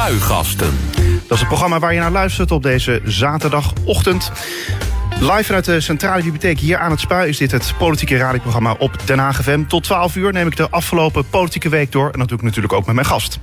Spuigasten. Dat is het programma waar je naar luistert op deze zaterdagochtend. Live vanuit de Centrale Bibliotheek hier aan het Spui is dit het politieke radioprogramma op Den Haag FM. Tot 12 uur neem ik de afgelopen politieke week door en dat doe ik natuurlijk ook met mijn gast.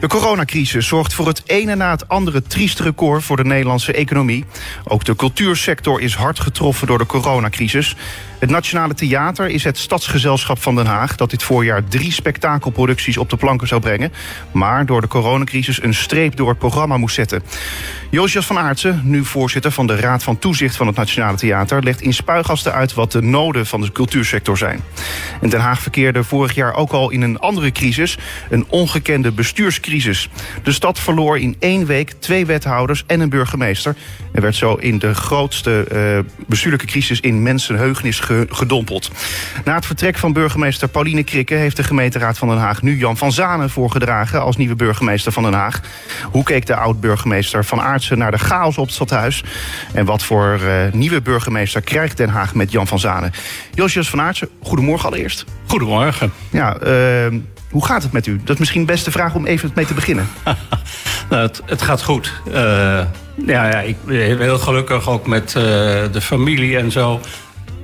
De coronacrisis zorgt voor het ene na het andere trieste record voor de Nederlandse economie. Ook de cultuursector is hard getroffen door de coronacrisis. Het Nationale Theater is het stadsgezelschap van Den Haag... dat dit voorjaar drie spektakelproducties op de planken zou brengen... maar door de coronacrisis een streep door het programma moest zetten. Josias van Aartsen, nu voorzitter van de Raad van Toezicht van het Nationale Theater... legt in spuigasten uit wat de noden van de cultuursector zijn. En Den Haag verkeerde vorig jaar ook al in een andere crisis... een ongekende bestuurscrisis. De stad verloor in één week twee wethouders en een burgemeester... en werd zo in de grootste uh, bestuurlijke crisis in mensenheugenis gedompeld. Na het vertrek van burgemeester Pauline Krikke... heeft de gemeenteraad van Den Haag nu Jan van Zanen voorgedragen... als nieuwe burgemeester van Den Haag. Hoe keek de oud-burgemeester van Aartsen naar de chaos op het stadhuis? En wat voor uh, nieuwe burgemeester krijgt Den Haag met Jan van Zanen? Josias van Aartsen, goedemorgen allereerst. Goedemorgen. Ja, uh, hoe gaat het met u? Dat is misschien de beste vraag om even mee te beginnen. nou, het, het, gaat goed. Uh, ja, ja, ik ben heel gelukkig ook met de familie en zo.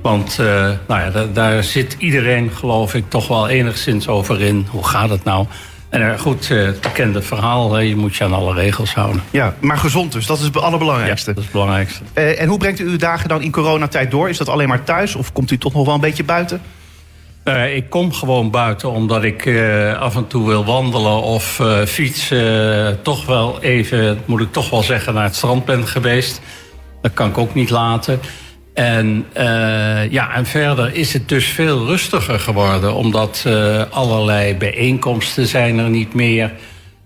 Want uh, nou ja, daar, zit iedereen, geloof ik, toch wel enigszins over in. Hoe gaat het nou? En goed, het bekende verhaal, je moet je aan alle regels houden. Ja, maar gezond dus, dat is het allerbelangrijkste. Ja, dat is het belangrijkste. en hoe brengt u uw dagen dan in coronatijd door? Is dat alleen maar thuis of komt u toch nog wel een beetje buiten? Ik kom gewoon buiten omdat ik af en toe wil wandelen of fietsen. toch wel even, moet ik toch wel zeggen, naar het strand ben geweest. Dat kan ik ook niet laten. En, uh, ja, en verder is het dus veel rustiger geworden, omdat uh, allerlei bijeenkomsten zijn er niet meer.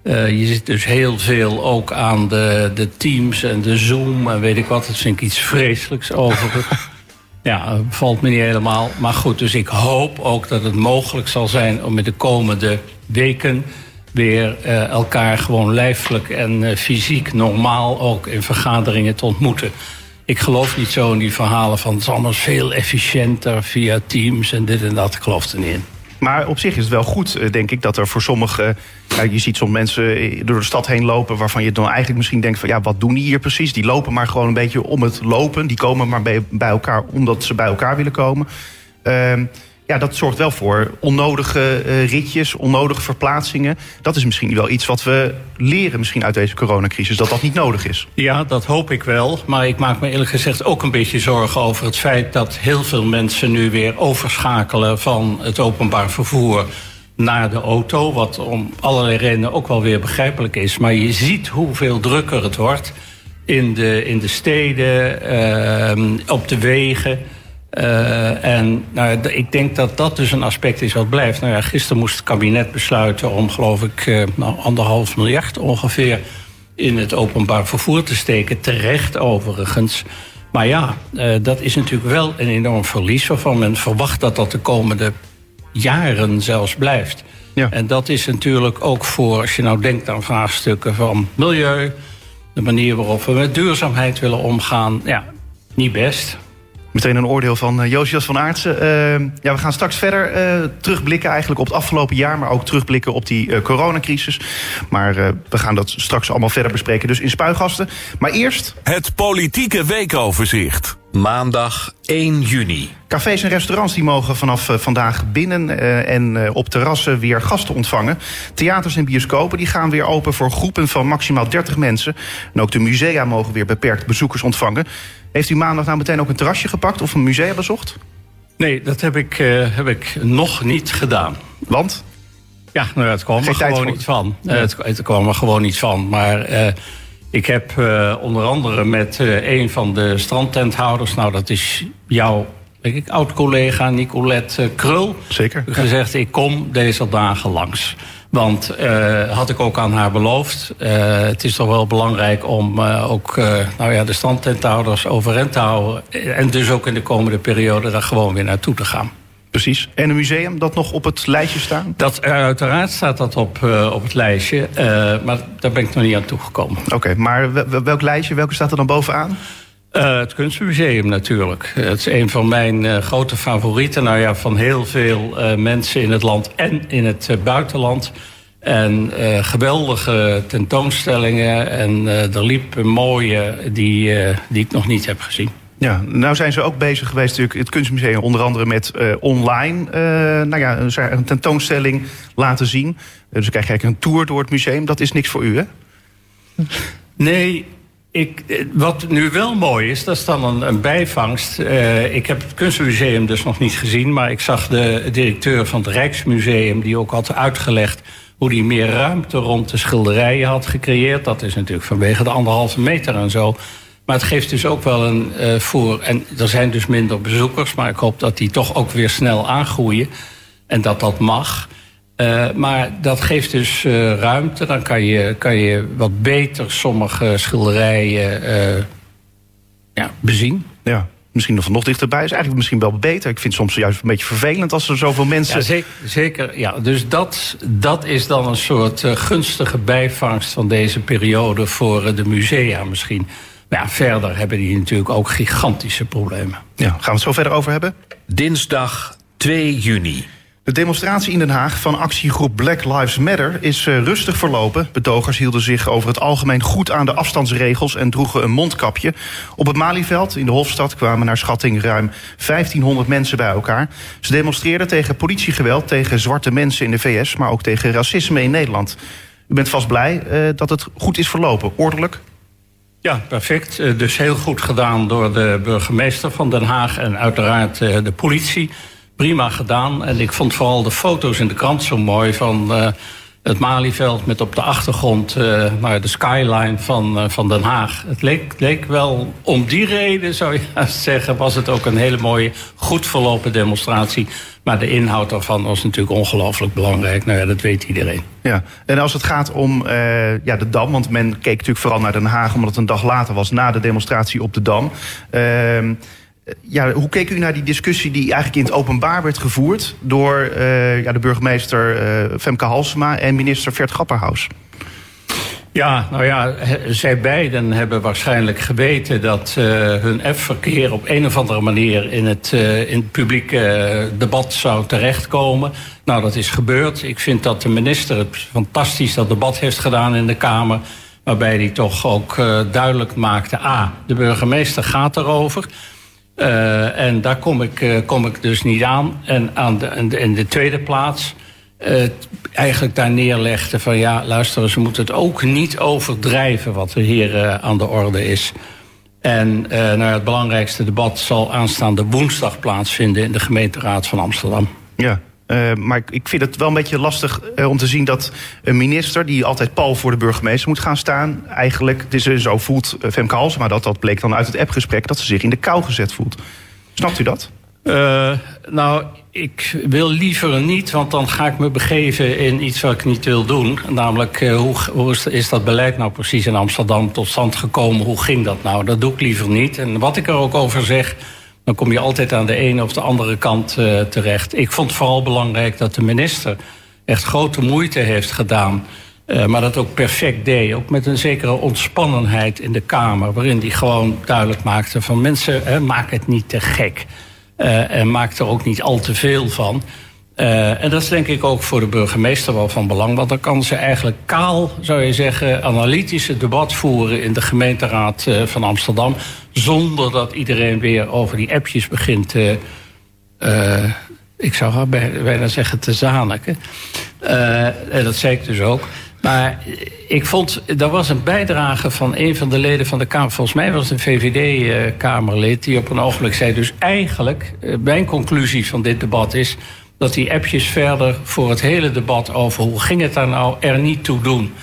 Uh, je zit dus heel veel ook aan de, de Teams en de Zoom en weet ik wat. Dat vind ik iets vreselijks over. ja, valt me niet helemaal. Maar goed, dus ik hoop ook dat het mogelijk zal zijn om in de komende weken weer elkaar gewoon lijfelijk en fysiek normaal ook in vergaderingen te ontmoeten ik geloof niet zo in die verhalen van het is allemaal veel efficiënter via Teams en dit en dat. Ik geloof er niet in. Maar op zich is het wel goed, eh, denk ik, dat er voor sommigen. Ja, je ziet soms mensen eh, door de stad heen lopen. waarvan je dan eigenlijk misschien denkt: van ja, wat doen die hier precies? Die lopen maar gewoon een beetje om het lopen. Die komen maar bij, elkaar omdat ze bij elkaar willen komen. Uh, ja, dat zorgt wel voor onnodige uh, ritjes, onnodige verplaatsingen. Dat is misschien wel iets wat we leren misschien uit deze coronacrisis, dat dat niet nodig is. Ja, dat hoop ik wel. Maar ik maak me eerlijk gezegd ook een beetje zorgen over het feit dat heel veel mensen nu weer overschakelen van het openbaar vervoer naar de auto. Wat om allerlei redenen ook wel weer begrijpelijk is. Maar je ziet hoeveel drukker het wordt in de, in de steden, uh, op de wegen. Uh, en nou, ik denk dat dat dus een aspect is wat blijft. Nou ja, gisteren moest het kabinet besluiten om, geloof ik, uh, nou, anderhalf miljard ongeveer in het openbaar vervoer te steken. Terecht overigens. Maar ja, uh, dat is natuurlijk wel een enorm verlies waarvan men verwacht dat dat de komende jaren zelfs blijft. Ja. En dat is natuurlijk ook voor, als je nou denkt aan vraagstukken van milieu, de manier waarop we met duurzaamheid willen omgaan, ja, niet best. Meteen een oordeel van uh, Josias van Aartsen. Uh, ja, we gaan straks verder uh, terugblikken eigenlijk op het afgelopen jaar... maar ook terugblikken op die coronacrisis. Maar we gaan dat straks allemaal verder bespreken, dus in spuigasten. Maar eerst... Het politieke weekoverzicht. Maandag 1 juni. Cafés en restaurants die mogen vanaf vandaag binnen en op terrassen weer gasten ontvangen. Theaters en bioscopen die gaan weer open voor groepen van maximaal 30 mensen. En ook de musea mogen weer beperkt bezoekers ontvangen. Heeft u maandag nou meteen ook een terrasje gepakt of een museum bezocht? Nee, dat heb ik, uh, heb ik nog niet gedaan. Want? Ja, nou, het kwam er gewoon niet van. Ja. Uh, het, het, kwam er gewoon niet van. Maar uh, ik heb onder andere met een van de strandtenthouders... nou, dat is jouw oud-collega Nicolette Krul... Zeker. Gezegd, ik kom deze dagen langs. Want uh, had ik ook aan haar beloofd. Uh, het is toch wel belangrijk om uh, ook nou ja, de standtenthouders overeind te houden. En dus ook in de komende periode daar gewoon weer naartoe te gaan. Precies. En een museum dat nog op het lijstje staat? Dat, uiteraard staat dat op, op het lijstje. maar daar ben ik nog niet aan toegekomen. Oké, okay, maar welk lijstje, welke staat er dan bovenaan? Uh, het Kunstmuseum natuurlijk. Het is een van mijn uh, grote favorieten. Nou ja, van heel veel uh, mensen in het land en in het buitenland. En geweldige tentoonstellingen. En er liep een mooie die, die ik nog niet heb gezien. Ja, nou zijn ze ook bezig geweest, natuurlijk, het Kunstmuseum, onder andere met online nou ja, een tentoonstelling laten zien. dus dan krijg je eigenlijk een tour door het museum. Dat is niks voor u, hè? Nee, ik, wat nu wel mooi is, dat is dan een, bijvangst. Uh, ik heb het Kunstmuseum dus nog niet gezien, maar ik zag de directeur van het Rijksmuseum, die ook had uitgelegd hoe die meer ruimte rond de schilderijen had gecreëerd. Dat is natuurlijk vanwege de anderhalve meter en zo. Maar het geeft dus ook wel een uh, voor. En er zijn dus minder bezoekers, maar ik hoop dat die toch ook weer snel aangroeien. En dat dat mag. Uh, maar dat geeft dus uh, ruimte. Dan kan je, kan je wat beter sommige schilderijen uh, ja, bezien. Ja, misschien nog nog dichterbij. Is eigenlijk misschien wel beter. Ik vind het soms juist een beetje vervelend als er zoveel mensen. Ja, zeker. zeker ja. Dus dat, dat is dan een soort gunstige bijvangst van deze periode voor de musea misschien. Maar ja, verder hebben die natuurlijk ook gigantische problemen. Ja, gaan we het zo verder over hebben? Dinsdag 2 juni. De demonstratie in Den Haag van actiegroep Black Lives Matter is uh, rustig verlopen. Betogers hielden zich over het algemeen goed aan de afstandsregels en droegen een mondkapje. Op het Malieveld in de Hofstad kwamen naar schatting ruim 1500 mensen bij elkaar. Ze demonstreerden tegen politiegeweld, tegen zwarte mensen in de VS, maar ook tegen racisme in Nederland. U bent vast blij uh, dat het goed is verlopen, ordelijk? Ja, perfect. Uh, dus heel goed gedaan door de burgemeester van Den Haag en uiteraard de politie prima gedaan. En ik vond vooral de foto's in de krant zo mooi van uh, het Malieveld met op de achtergrond uh, de skyline van, uh, van Den Haag. Het leek, leek wel om die reden, zou je zeggen, was het ook een hele mooie, goed verlopen demonstratie. Maar de inhoud daarvan was natuurlijk ongelooflijk belangrijk. Nou ja, dat weet iedereen. Ja, en als het gaat om ja, de Dam, want men keek natuurlijk vooral naar Den Haag... omdat het een dag later was na de demonstratie op de Dam... Uh, ja, hoe keek u naar die discussie die eigenlijk in het openbaar werd gevoerd door uh, ja, de burgemeester uh, Femke Halsema en minister Vert Grapperhaus? Ja, nou ja, zij beiden hebben waarschijnlijk geweten dat hun F-verkeer op een of andere manier in het, in het publieke debat zou terechtkomen. Nou, dat is gebeurd. Ik vind dat de minister het fantastisch dat debat heeft gedaan in de Kamer. Waarbij hij toch ook duidelijk maakte: A, de burgemeester gaat erover. Uh, en daar kom ik, uh, kom ik dus niet aan. En aan de, in, de, tweede plaats uh, eigenlijk daar neerlegde van ja, luister, ze moeten het ook niet overdrijven wat er hier aan de orde is. En nou, het belangrijkste debat zal aanstaande woensdag plaatsvinden in de gemeenteraad van Amsterdam. Ja, uh, maar ik vind het wel een beetje lastig uh, om te zien dat een minister die altijd pal voor de burgemeester moet gaan staan, eigenlijk, het is, zo voelt Femke Halsema dat, dat bleek dan uit het appgesprek, dat ze zich in de kou gezet voelt. Snapt u dat? nou, ik wil liever niet, want dan ga ik me begeven in iets wat ik niet wil doen. Namelijk, hoe, hoe is, is dat beleid nou precies in Amsterdam tot stand gekomen? Hoe ging dat nou? Dat doe ik liever niet. En wat ik er ook over zeg, dan kom je altijd aan de ene of de andere kant uh, terecht. Ik vond het vooral belangrijk dat de minister echt grote moeite heeft gedaan. Uh, maar dat ook perfect deed. Ook met een zekere ontspannenheid in de Kamer. Waarin hij gewoon duidelijk maakte van mensen, hè, maak het niet te gek. Uh, en maak er ook niet al te veel van. Uh, en dat is denk ik ook voor de burgemeester wel van belang. Want dan kan ze eigenlijk kaal, zou je zeggen, analytische debat voeren in de gemeenteraad uh, van Amsterdam. Zonder dat iedereen weer over die appjes begint. Uh, ik zou bijna zeggen te zaniken. en dat zei ik dus ook. Maar ik vond, er was een bijdrage van een van de leden van de Kamer. Volgens mij was het een VVD-Kamerlid. Die op een ogenblik zei: Dus eigenlijk, mijn conclusie van dit debat is dat die appjes verder voor het hele debat over hoe ging het daar nou er niet toe doen.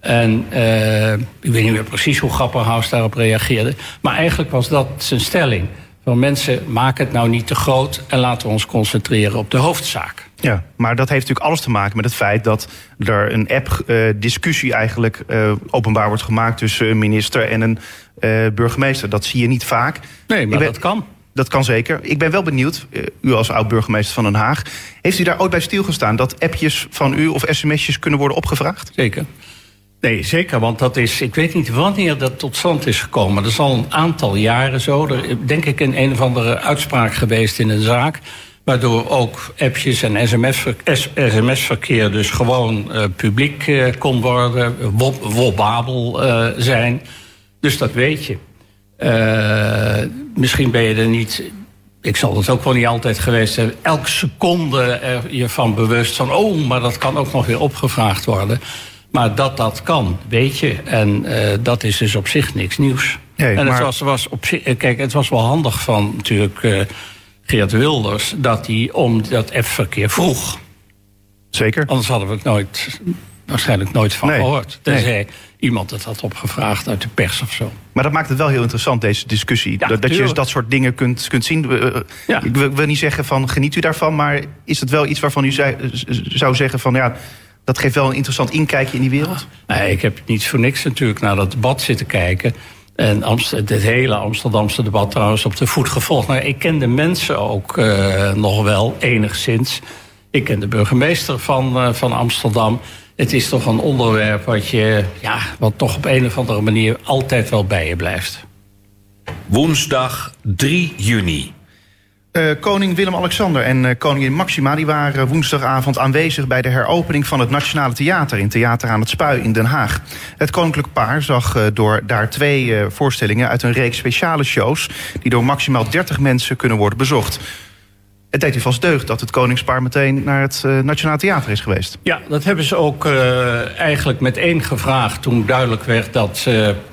En uh, ik weet niet meer precies hoe Grapperhaus daarop reageerde. Maar eigenlijk was dat zijn stelling. Van mensen, maak het nou niet te groot en laten we ons concentreren op de hoofdzaak. Ja, maar dat heeft natuurlijk alles te maken met het feit dat er een app-discussie uh, eigenlijk uh, openbaar wordt gemaakt tussen een minister en een burgemeester. Dat zie je niet vaak. Nee, maar ben, dat kan. Dat kan zeker. Ik ben wel benieuwd, u als oud-burgemeester van Den Haag... heeft u daar ooit bij stilgestaan dat appjes van u of sms'jes kunnen worden opgevraagd? Zeker. Nee, zeker, want dat is, ik weet niet wanneer dat tot stand is gekomen. Dat is al een aantal jaren zo. Er denk ik een een of andere uitspraak geweest in een zaak... Waardoor ook appjes en sms-verkeer dus gewoon uh, publiek uh, kon worden, wobabel uh, zijn. Dus dat weet je. Misschien ben je er niet ik zal het ook wel niet altijd geweest zijn. Elke seconde er je van bewust van... oh, maar dat kan ook nog weer opgevraagd worden. Maar dat dat kan, weet je. En uh, dat is dus op zich niks nieuws. Nee, en het was, was op zich, eh, kijk, het was wel handig van natuurlijk uh, Geert Wilders... dat hij om dat F-verkeer vroeg. Zeker. Anders hadden we het nooit, waarschijnlijk nooit van nee. gehoord. Tenzij nee. iemand het had opgevraagd uit de pers of zo. Maar dat maakt het wel heel interessant, deze discussie. Ja, dat, dat je dat soort dingen kunt, kunt zien. Ja. Ik wil, wil, niet zeggen van geniet u daarvan, maar is het wel iets waarvan u zei, zou zeggen van ja dat geeft wel een interessant inkijkje in die wereld. Nee, ik heb niet voor niks natuurlijk naar dat debat zitten kijken. En Amsterdam, het hele Amsterdamse debat trouwens op de voet gevolgd. Maar ik ken de mensen ook uh, nog wel, enigszins. Ik ken de burgemeester van, uh, van Amsterdam. Het is toch een onderwerp wat, je, ja, wat toch op een of andere manier altijd wel bij je blijft. Woensdag 3 juni. Uh, koning Willem-Alexander en uh, koningin Maxima die waren woensdagavond aanwezig bij de heropening van het Nationale Theater in Theater aan het Spui in Den Haag. Het koninklijk paar zag uh, door daar twee voorstellingen uit een reeks speciale shows die door maximaal 30 mensen kunnen worden bezocht. Het deed u vast deugd dat het koningspaar meteen naar het Nationale Theater is geweest. Ja, dat hebben ze ook eigenlijk meteen gevraagd toen duidelijk werd dat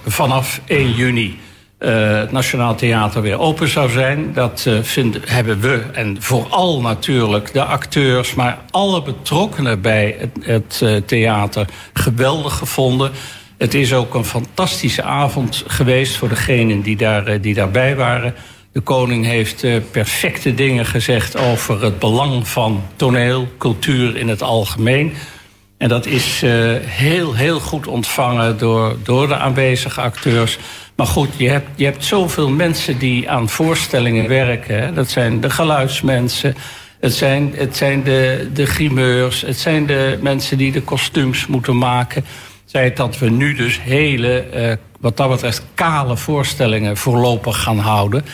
vanaf 1 juni uh, het Nationaal Theater weer open zou zijn. Dat uh, vinden, hebben we en vooral natuurlijk de acteurs, maar alle betrokkenen bij het, het uh, theater geweldig gevonden. Het is ook een fantastische avond geweest voor degenen die, daar, die daarbij waren. De koning heeft perfecte dingen gezegd over het belang van toneel, cultuur in het algemeen. En dat is heel, heel goed ontvangen door, door de aanwezige acteurs. Maar goed, je hebt, je hebt zoveel mensen die aan voorstellingen werken. Dat zijn de geluidsmensen, het zijn, het zijn de, de grimeurs, het zijn de mensen die de kostuums moeten maken. Zij dat we nu dus hele, uh, wat dat betreft, kale voorstellingen voorlopig gaan houden.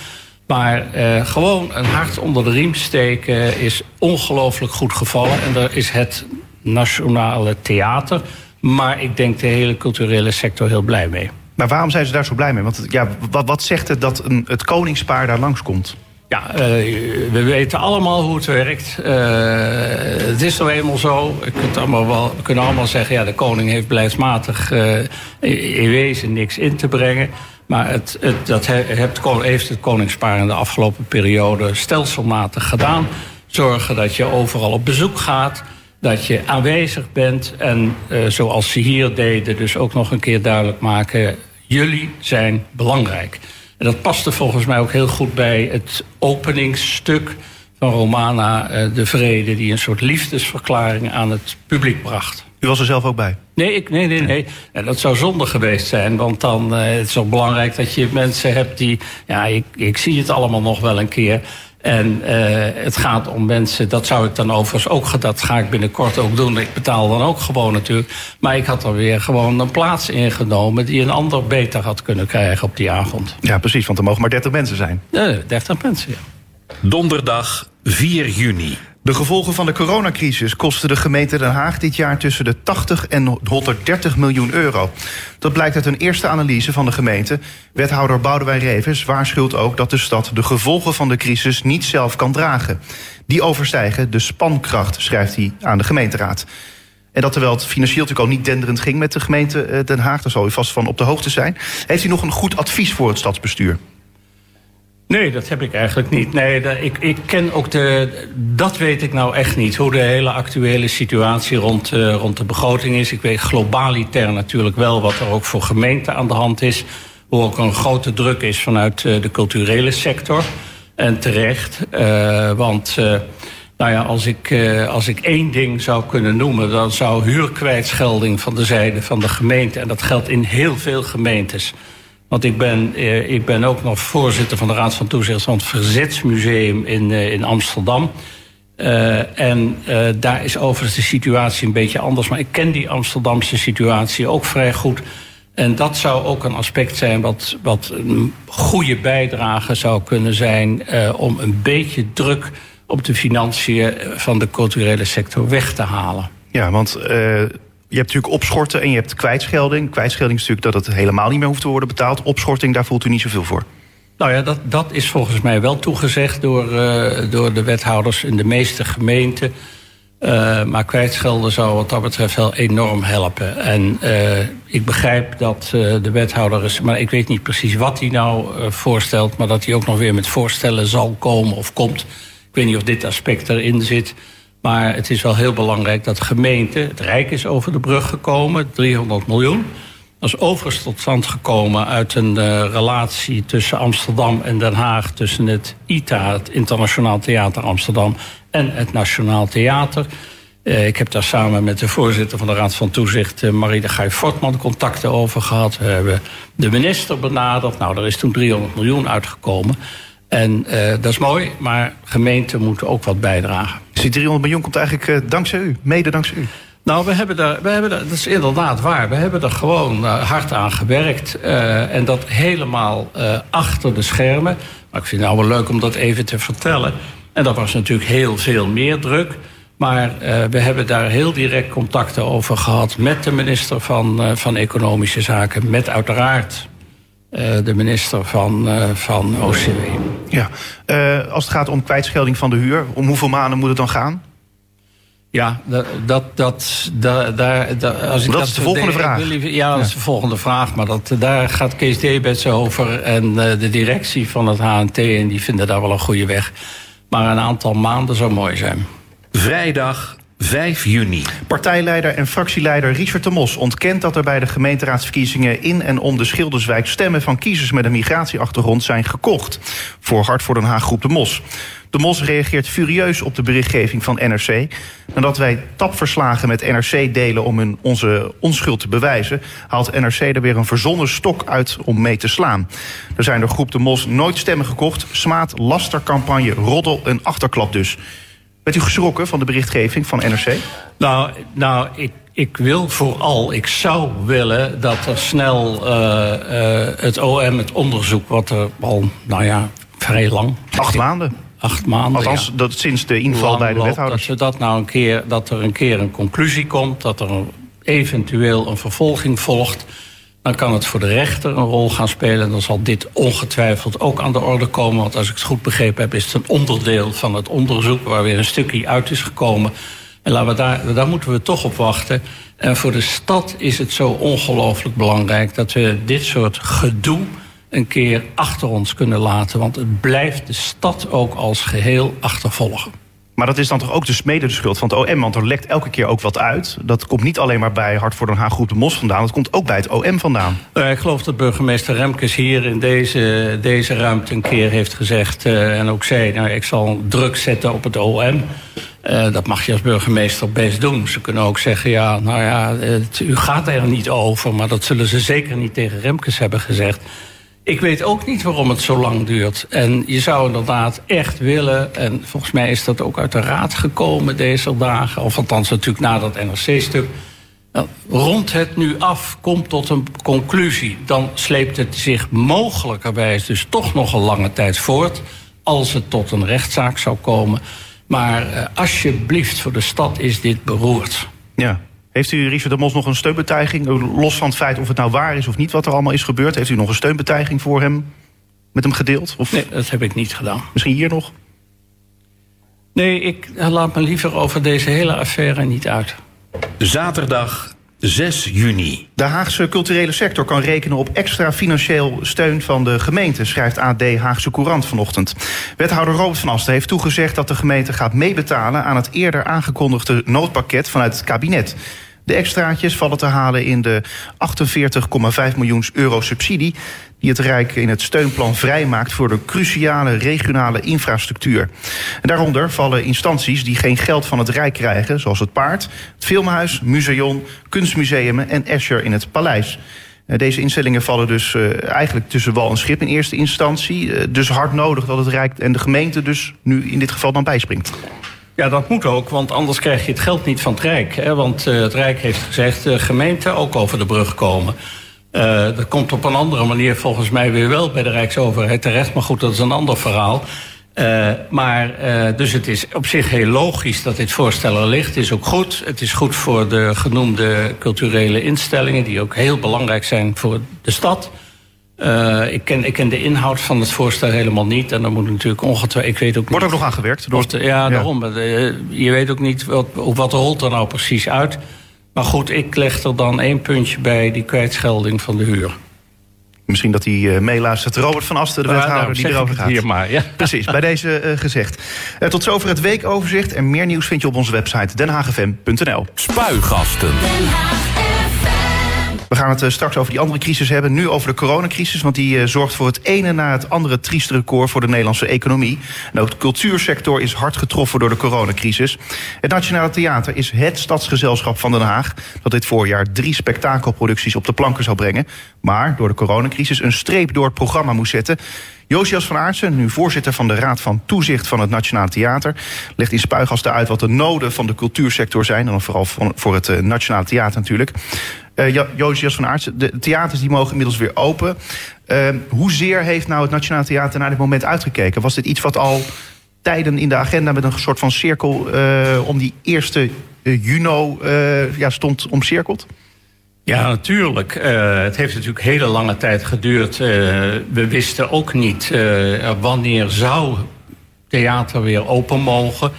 Maar uh, gewoon een hart onder de riem steken is ongelooflijk goed gevallen. En daar is het Nationale Theater, maar ik denk de hele culturele sector heel blij mee. Maar waarom zijn ze daar zo blij mee? Want ja, wat, wat zegt het dat een, het koningspaar daar langskomt? Ja, uh, we weten allemaal hoe het werkt. Uh, het is nou eenmaal zo. allemaal wel, we kunnen allemaal zeggen... ja, de koning heeft beleidsmatig uh, in wezen niks in te brengen. Maar het, het, dat heeft het koningspaar in de afgelopen periode stelselmatig gedaan. Zorgen dat je overal op bezoek gaat dat je aanwezig bent en uh, zoals ze hier deden, dus ook nog een keer duidelijk maken: jullie zijn belangrijk. En dat paste volgens mij ook heel goed bij het openingsstuk van Romana uh, de Vrede, die een soort liefdesverklaring aan het publiek bracht. U was er zelf ook bij? Nee, ik, nee, nee, nee. En dat zou zonde geweest zijn. Want dan uh, het is ook belangrijk dat je mensen hebt die. Ja, ik, ik zie het allemaal nog wel een keer. En uh, het gaat om mensen, dat zou ik dan overigens ook, dat ga ik binnenkort ook doen. Ik betaal dan ook gewoon natuurlijk. Maar ik had er weer gewoon een plaats ingenomen die een ander beter had kunnen krijgen op die avond. Ja, precies, want er mogen maar 30 mensen zijn. Ja, 30 mensen, ja. Donderdag 4 juni. De gevolgen van de coronacrisis kosten de gemeente Den Haag dit jaar tussen de 80 en 130 miljoen euro. Dat blijkt uit een eerste analyse van de gemeente. Wethouder Boudewijn Revers waarschuwt ook dat de stad de gevolgen van de crisis niet zelf kan dragen. Die overstijgen de spankracht, schrijft hij aan de gemeenteraad. En dat terwijl het financieel natuurlijk al niet denderend ging met de gemeente eh, Den Haag, daar zal u vast van op de hoogte zijn. Heeft u nog een goed advies voor het stadsbestuur? Nee, dat heb ik eigenlijk niet. Nee, dat, ik, ik ken ook de. Dat weet ik nou echt niet. Hoe de hele actuele situatie rond, uh, rond de begroting is. Ik weet globaliter natuurlijk wel wat er ook voor gemeenten aan de hand is. Hoe ook een grote druk is vanuit uh, de culturele sector. En terecht. Uh, want. Nou ja, als ik, als ik één ding zou kunnen noemen, dan zou huurkwijtschelding van de zijde van de gemeente, en dat geldt in heel veel gemeentes, want ik ben, eh, ik ben ook nog voorzitter van de Raad van Toezicht van het Verzetsmuseum in, eh, in Amsterdam. Uh, en daar is overigens de situatie een beetje anders. Maar ik ken die Amsterdamse situatie ook vrij goed. En dat zou ook een aspect zijn wat, wat een goede bijdrage zou kunnen zijn... Om een beetje druk op de financiën van de culturele sector weg te halen. Ja, want je hebt natuurlijk opschorten en je hebt kwijtschelding. Kwijtschelding is natuurlijk dat het helemaal niet meer hoeft te worden betaald. Opschorting, daar voelt u niet zoveel voor. Nou ja, dat, dat is volgens mij wel toegezegd door, uh, door de wethouders in de meeste gemeenten. Uh, maar kwijtschelden zou wat dat betreft wel enorm helpen. En uh, ik begrijp dat de wethouder is, maar ik weet niet precies wat hij nou voorstelt, maar dat hij ook nog weer met voorstellen zal komen of komt. Ik weet niet of dit aspect erin zit. Maar het is wel heel belangrijk dat gemeente, het Rijk is over de brug gekomen, 300 miljoen. Dat is overigens tot stand gekomen uit een uh, relatie tussen Amsterdam en Den Haag, tussen het ITA, het Internationaal Theater Amsterdam, en het Nationaal Theater. Uh, ik heb daar samen met de voorzitter van de Raad van Toezicht, uh, Marie de Guy Fortman, contacten over gehad. We hebben de minister benaderd. Nou, er is toen 300 miljoen uitgekomen. En uh, dat is mooi, maar gemeenten moeten ook wat bijdragen. Dus die 300 miljoen komt eigenlijk uh, dankzij u, mede dankzij u? Nou, we hebben er, we hebben dat is inderdaad waar. We hebben er gewoon uh, hard aan gewerkt. en dat helemaal achter de schermen. Maar ik vind het nou wel leuk om dat even te vertellen. En dat was natuurlijk heel veel meer druk. Maar we hebben daar heel direct contacten over gehad met de minister van, van Economische Zaken. Met uiteraard de minister van, uh, van OCW. Ja, uh, als het gaat om kwijtschelding van de huur, om hoeveel maanden moet het dan gaan? Ja, dat, dat, dat, daar, dat, als ik dat, dat is de volgende de, vraag. Ja, dat is de volgende vraag. Maar dat, daar gaat Kees Debets over en de directie van het HNT. En die vinden daar wel een goede weg. Maar een aantal maanden zou mooi zijn. Vrijdag 5 juni. Partijleider en fractieleider Richard de Mos ontkent dat er bij de gemeenteraadsverkiezingen in en om de Schilderswijk stemmen van kiezers met een migratieachtergrond zijn gekocht. Voor Hart voor Den Haag groep de Mos. De Mos reageert furieus op de berichtgeving van NRC. Nadat wij tapverslagen met NRC delen om hun onze onschuld te bewijzen, haalt NRC er weer een verzonnen stok uit om mee te slaan. Er zijn door groep de Mos nooit stemmen gekocht. Smaad, lastercampagne, roddel en achterklap dus. Bent u geschrokken van de berichtgeving van NRC? Nou, nou ik, ik wil vooral, ik zou willen dat er snel uh, uh, het OM, het onderzoek, wat er al, nou ja, vrij lang. Acht maanden. Acht maanden. Althans, ja. dat sinds de inval bij de wethouders. Dat, dat, nou een keer, dat er een keer een conclusie komt, dat er eventueel een vervolging volgt. Dan kan het voor de rechter een rol gaan spelen. Dan zal dit ongetwijfeld ook aan de orde komen. Want als ik het goed begrepen heb, is het een onderdeel van het onderzoek waar weer een stukje uit is gekomen. En laten we daar, daar moeten we toch op wachten. En voor de stad is het zo ongelooflijk belangrijk dat we dit soort gedoe een keer achter ons kunnen laten. Want het blijft de stad ook als geheel achtervolgen. Maar dat is dan toch ook dus mede de schuld van het OM? Want er lekt elke keer ook wat uit. Dat komt niet alleen maar bij Hart voor Den Haag Groep de Mos vandaan. Dat komt ook bij het OM vandaan. Uh, ik geloof dat burgemeester Remkes hier in deze, deze ruimte een keer heeft gezegd... Uh, en ook zei, nou, ik zal druk zetten op het OM... Uh, dat mag je als burgemeester best doen. Ze kunnen ook zeggen, ja, nou ja, het, u gaat er niet over... maar dat zullen ze zeker niet tegen Remkes hebben gezegd. Ik weet ook niet waarom het zo lang duurt. En je zou inderdaad echt willen, en volgens mij is dat ook uit de raad gekomen deze dagen, of althans natuurlijk na dat NRC-stuk. Rond het nu af, komt tot een conclusie. Dan sleept het zich mogelijkerwijs dus toch nog een lange tijd voort. Als het tot een rechtszaak zou komen. Maar uh, alsjeblieft, voor de stad is dit beroerd. Ja, heeft u Richard de Mos nog een steunbetuiging? Los van het feit of het nou waar is of niet wat er allemaal is gebeurd. Heeft u nog een steunbetuiging voor hem met hem gedeeld? Of nee, dat heb ik niet gedaan. Misschien hier nog? Nee, ik laat me liever over deze hele affaire niet uit. Zaterdag 6 juni. De Haagse culturele sector kan rekenen op extra financieel steun van de gemeente, schrijft AD Haagse Courant vanochtend. Wethouder Robert van Asten heeft toegezegd dat de gemeente gaat meebetalen aan het eerder aangekondigde noodpakket vanuit het kabinet. De extraatjes vallen te halen in de 48,5 miljoen euro subsidie die het Rijk in het steunplan vrijmaakt voor de cruciale regionale infrastructuur. En daaronder vallen instanties die geen geld van het Rijk krijgen, zoals het Paard, het Filmhuis, Museum, Kunstmuseum en Escher in het Paleis. Deze instellingen vallen dus uh, eigenlijk tussen wal en schip in eerste instantie. Uh, dus hard nodig dat het Rijk en de gemeente dus nu in dit geval dan bijspringt. Ja, dat moet ook, want anders krijg je het geld niet van het Rijk. Hè? Want uh, het Rijk heeft gezegd, de gemeente ook over de brug komen. Uh, dat komt op een andere manier volgens mij weer wel bij de Rijksoverheid terecht. Maar goed, dat is een ander verhaal. Maar, dus het is op zich heel logisch dat dit voorstel er ligt. Het is ook goed. Het is goed voor de genoemde culturele instellingen... die ook heel belangrijk zijn voor de stad. Uh, ik, ken, ik ken de inhoud van het voorstel helemaal niet. En dan moet natuurlijk ongetwijfeld... Ik weet ook Wordt ook nog aan gewerkt? Door... De, ja, ja, daarom. je weet ook niet wat, wat rolt er nou precies uit. Maar goed, ik leg er dan één puntje bij... die kwijtschelding van de huur. Misschien dat hij uh, meeluistert. Robert van Asten, de wethouder nou, die erover gaat. Hier maar, ja. Precies, bij deze uh, gezegd. Uh, tot zover het weekoverzicht. En meer nieuws vind je op onze website denhagfm.nl. Spuigasten. We gaan het uh, straks over die andere crisis hebben. Nu over de coronacrisis, want die uh, zorgt voor het ene na het andere trieste record voor de Nederlandse economie. En ook de cultuursector is hard getroffen door de coronacrisis. Het Nationale Theater is het stadsgezelschap van Den Haag dat dit voorjaar drie spektakelproducties op de planken zou brengen. Maar door de coronacrisis een streep door het programma moest zetten. Josias van Aartsen, nu voorzitter van de Raad van Toezicht van het Nationaal Theater, legt in spuigasten uit wat de noden van de cultuursector zijn. En dan vooral voor het uh, Nationaal Theater natuurlijk. Uh, Josias van Aartsen, de theaters die mogen inmiddels weer open. Uh, hoezeer heeft nou het Nationaal Theater naar dit moment uitgekeken? Was dit iets wat al tijden in de agenda met een soort van cirkel uh, om die eerste juni ja, stond omcirkeld? Ja, natuurlijk. Het heeft natuurlijk hele lange tijd geduurd. We wisten ook niet wanneer zou theater weer open mogen.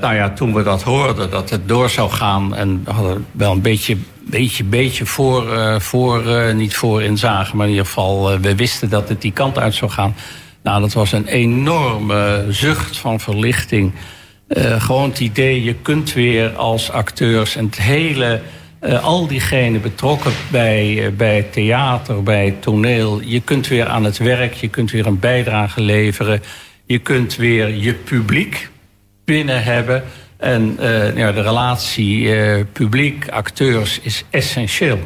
nou ja, toen we dat hoorden, dat het door zou gaan... en we hadden wel een beetje, beetje, beetje voor, voor niet voor in zagen... maar in ieder geval, we wisten dat het die kant uit zou gaan. Nou, dat was een enorme zucht van verlichting. gewoon het idee, je kunt weer als acteurs... en het hele al diegenen betrokken bij, bij theater, bij toneel. Je kunt weer aan het werk, je kunt weer een bijdrage leveren. Je kunt weer je publiek binnen hebben. En uh, ja, de relatie publiek, acteurs is essentieel.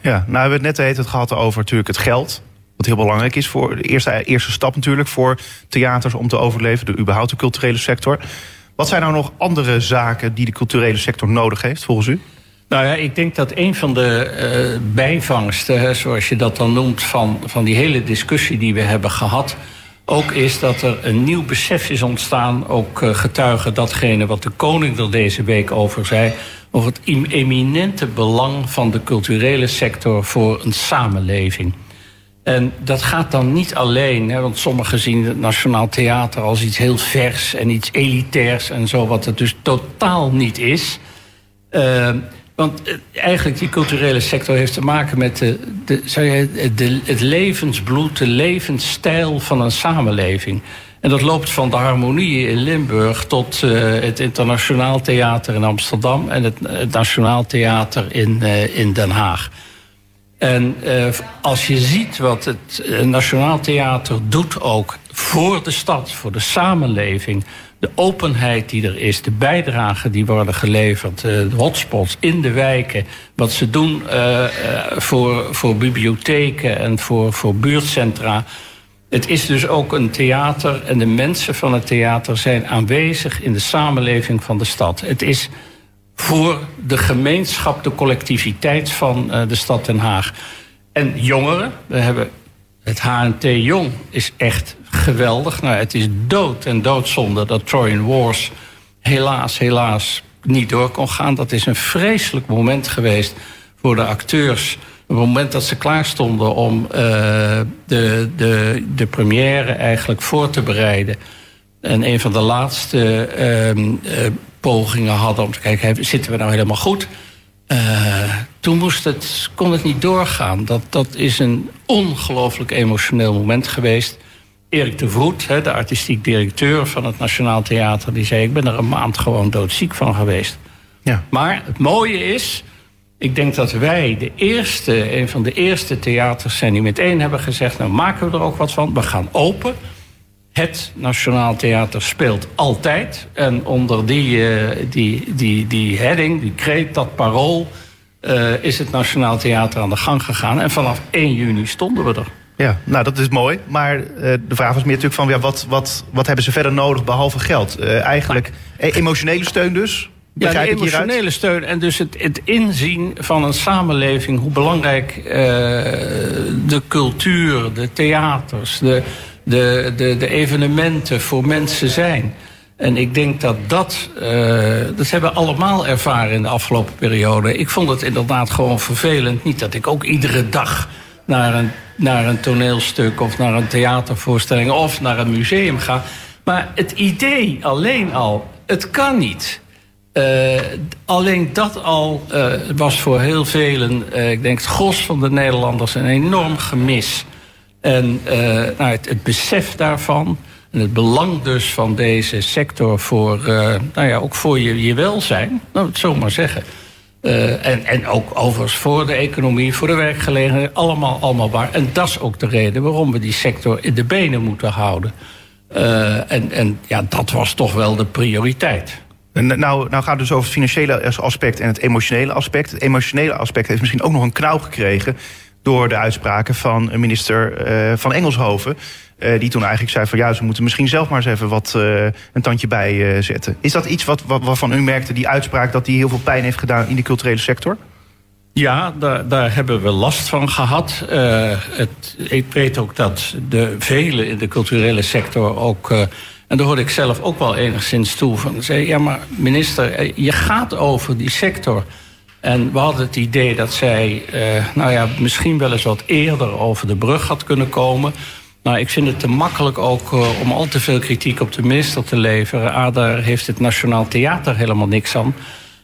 Ja, nou hebben we het net heet het gehad over natuurlijk het geld. Wat heel belangrijk is voor de eerste, eerste stap natuurlijk voor theaters om te overleven, de überhaupt de culturele sector. Wat zijn nou nog andere zaken die de culturele sector nodig heeft volgens u? Nou ja, ik denk dat een van de uh, bijvangsten, zoals je dat dan noemt, van, van die hele discussie die we hebben gehad, ook is dat er een nieuw besef is ontstaan, ook uh, getuige datgene wat de koning er deze week over zei, over het eminente belang van de culturele sector voor een samenleving. En dat gaat dan niet alleen, hè, want sommigen zien het Nationaal Theater als iets heel vers en iets elitairs en zo, wat het dus totaal niet is. Uh, want eh, eigenlijk die culturele sector heeft te maken met de, de, je, de, het levensbloed, de levensstijl van een samenleving. En dat loopt van de harmonie in Limburg tot uh, het Internationaal Theater in Amsterdam en het, Nationaal Theater in, in Den Haag. En als je ziet wat het Nationaal Theater doet ook voor de stad, voor de samenleving de openheid die er is, de bijdragen die worden geleverd, eh, de hotspots in de wijken, wat ze doen uh, voor, voor bibliotheken en voor, voor buurtcentra. Het is dus ook een theater en de mensen van het theater zijn aanwezig in de samenleving van de stad. Het is voor de gemeenschap, de collectiviteit van de stad Den Haag. En jongeren, we hebben het HNT Jong is echt geweldig. Nou, het is dood en doodzonde dat Trojan Wars helaas, helaas niet door kon gaan. Dat is een vreselijk moment geweest voor de acteurs. Een moment dat ze klaar stonden om uh, de, de, de première eigenlijk voor te bereiden. En een van de laatste uh, uh, pogingen hadden om te kijken, zitten we nou helemaal goed? Toen moest het, kon het niet doorgaan. Dat, dat is een ongelooflijk emotioneel moment geweest. Erik de Vroet, de artistiek directeur van het Nationaal Theater, die zei: Ik ben er een maand gewoon doodziek van geweest. Ja. Maar het mooie is, ik denk dat wij de eerste, een van de eerste theaters zijn die meteen hebben gezegd: Nou, maken we er ook wat van. We gaan open. Het Nationaal Theater speelt altijd. En onder die, uh, die, die, die heading, die kreet, dat parool, uh, is het Nationaal Theater aan de gang gegaan. En vanaf 1 juni stonden we er. Ja, nou dat is mooi. Maar uh, de vraag was meer natuurlijk van ja, wat, wat, wat hebben ze verder nodig behalve geld? Uh, eigenlijk e emotionele steun dus? Ja, de emotionele steun en dus het, het, inzien van een samenleving, hoe belangrijk de cultuur, de theaters, de, de, de, de evenementen voor mensen zijn. En ik denk dat dat, uh, dat hebben we allemaal ervaren in de afgelopen periode. Ik vond het inderdaad gewoon vervelend. Niet dat ik ook iedere dag naar een, naar een toneelstuk of naar een theatervoorstelling of naar een museum ga. Maar het idee alleen al, het kan niet. Uh, alleen dat al uh, was voor heel velen, ik denk het gros van de Nederlanders, een enorm gemis. En nou, het, besef daarvan en het belang dus van deze sector voor, nou ja, ook voor je, je welzijn, nou, het zo maar zeggen. en, en ook overigens voor de economie, voor de werkgelegenheid, allemaal, allemaal waar. En dat is ook de reden waarom we die sector in de benen moeten houden. en, en ja, dat was toch wel de prioriteit. Nou, nou gaat het dus over het financiële aspect en het emotionele aspect. Het emotionele aspect heeft misschien ook nog een knauw gekregen door de uitspraken van minister van Engelshoven. Uh, die toen eigenlijk zei van ja, ze moeten misschien zelf maar eens even wat uh, een tandje bij zetten. Is dat iets wat, wat, waarvan u merkte, die uitspraak, dat die heel veel pijn heeft gedaan in de culturele sector? Ja, daar, daar hebben we last van gehad. Het, ik weet ook dat de velen in de culturele sector ook en daar hoorde ik zelf ook wel enigszins toe. Van, zei, ja, maar minister, eh, je gaat over die sector. En we hadden het idee dat zij, eh, nou ja, misschien wel eens wat eerder over de brug had kunnen komen. Nou, ik vind het te makkelijk ook uh, om al te veel kritiek op de minister te leveren. Ah, daar heeft het Nationaal Theater helemaal niks aan.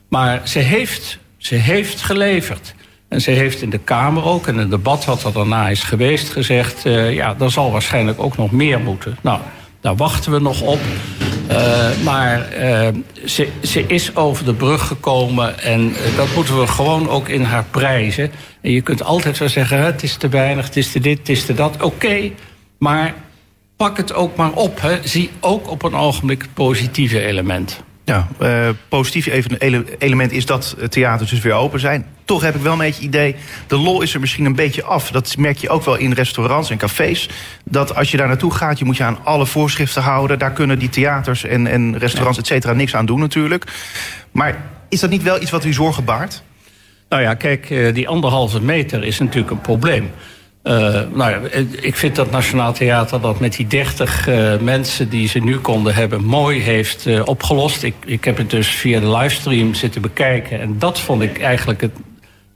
Maar ze heeft, ze heeft geleverd. En ze heeft in de Kamer ook, in het debat wat er daarna is geweest, gezegd... Uh, ja, er zal waarschijnlijk ook nog meer moeten. Nou, daar wachten we nog op. Uh, maar ze, ze is over de brug gekomen en dat moeten we gewoon ook in haar prijzen. En je kunt altijd wel zeggen, het is te weinig, het is te dit, het is te dat. Oké, maar pak het ook maar op. Hè. Zie ook op een ogenblik het positieve element. Ja, uh, positief element is dat theaters dus weer open zijn. Toch heb ik wel een beetje het idee, de lol is er misschien een beetje af. Dat merk je ook wel in restaurants en cafés. Dat als je daar naartoe gaat, je moet je aan alle voorschriften houden. Daar kunnen die theaters en, en restaurants, et cetera, niks aan doen natuurlijk. Maar is dat niet wel iets wat u zorgen baart? Nou ja, kijk, eh, die anderhalve meter is natuurlijk een probleem. Uh, nou ja, ik vind dat Nationaal Theater dat met die 30 uh, mensen die ze nu konden hebben mooi heeft uh, opgelost. Ik, ik heb het dus via de livestream zitten bekijken. En dat vond ik eigenlijk het,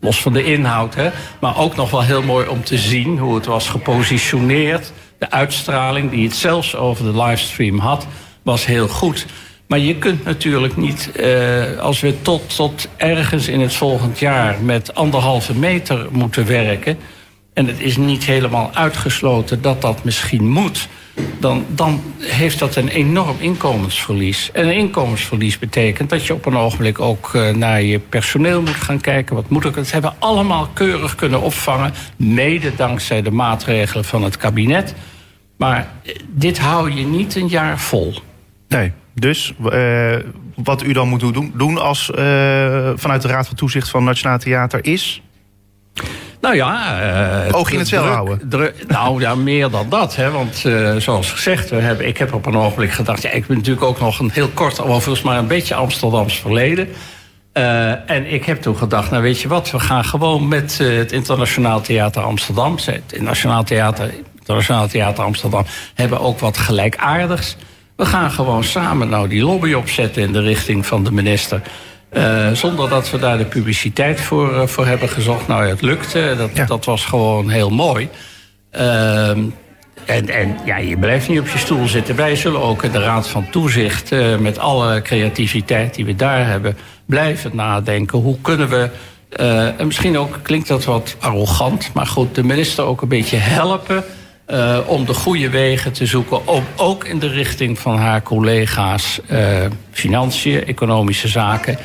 los van de inhoud, hè, maar ook nog wel heel mooi om te zien hoe het was gepositioneerd. De uitstraling die het zelfs over de livestream had, was heel goed. Maar je kunt natuurlijk niet, als we tot, tot ergens in het volgend jaar met anderhalve meter moeten werken en het is niet helemaal uitgesloten dat dat misschien moet, dan, dan heeft dat een enorm inkomensverlies. En een inkomensverlies betekent dat je op een ogenblik ook uh, naar je personeel moet gaan kijken. Wat moet ik? Dat hebben allemaal keurig kunnen opvangen, mede dankzij de maatregelen van het kabinet. Maar eh, dit hou je niet een jaar vol. Nee, dus uh, wat u dan moet doen, doen als, vanuit de Raad van Toezicht van Nationaal Theater is? Nou ja... Uh, Oog in het cel houden. nou ja, meer dan dat. Hè, want uh, zoals gezegd, we hebben, ik heb op een ogenblik gedacht... Ja, ik ben natuurlijk ook nog een heel kort, volgens maar een beetje Amsterdams verleden. Uh, en ik heb toen gedacht, nou weet je wat... we gaan gewoon met het Internationaal Theater Amsterdam... het Nationaal Theater, Internationaal Theater Amsterdam... hebben ook wat gelijkaardigs. We gaan gewoon samen nou die lobby opzetten in de richting van de minister... Uh, zonder dat we daar de publiciteit voor, uh, voor hebben gezocht. Nou, het lukte. Dat, ja. dat was gewoon heel mooi. Uh, en, en ja, je blijft niet op je stoel zitten. Wij zullen ook in de Raad van Toezicht... Met alle creativiteit die we daar hebben... blijven nadenken. Hoe kunnen we... en misschien ook klinkt dat wat arrogant... maar goed, de minister ook een beetje helpen... om de goede wegen te zoeken... Om, ook in de richting van haar collega's... financiën, economische zaken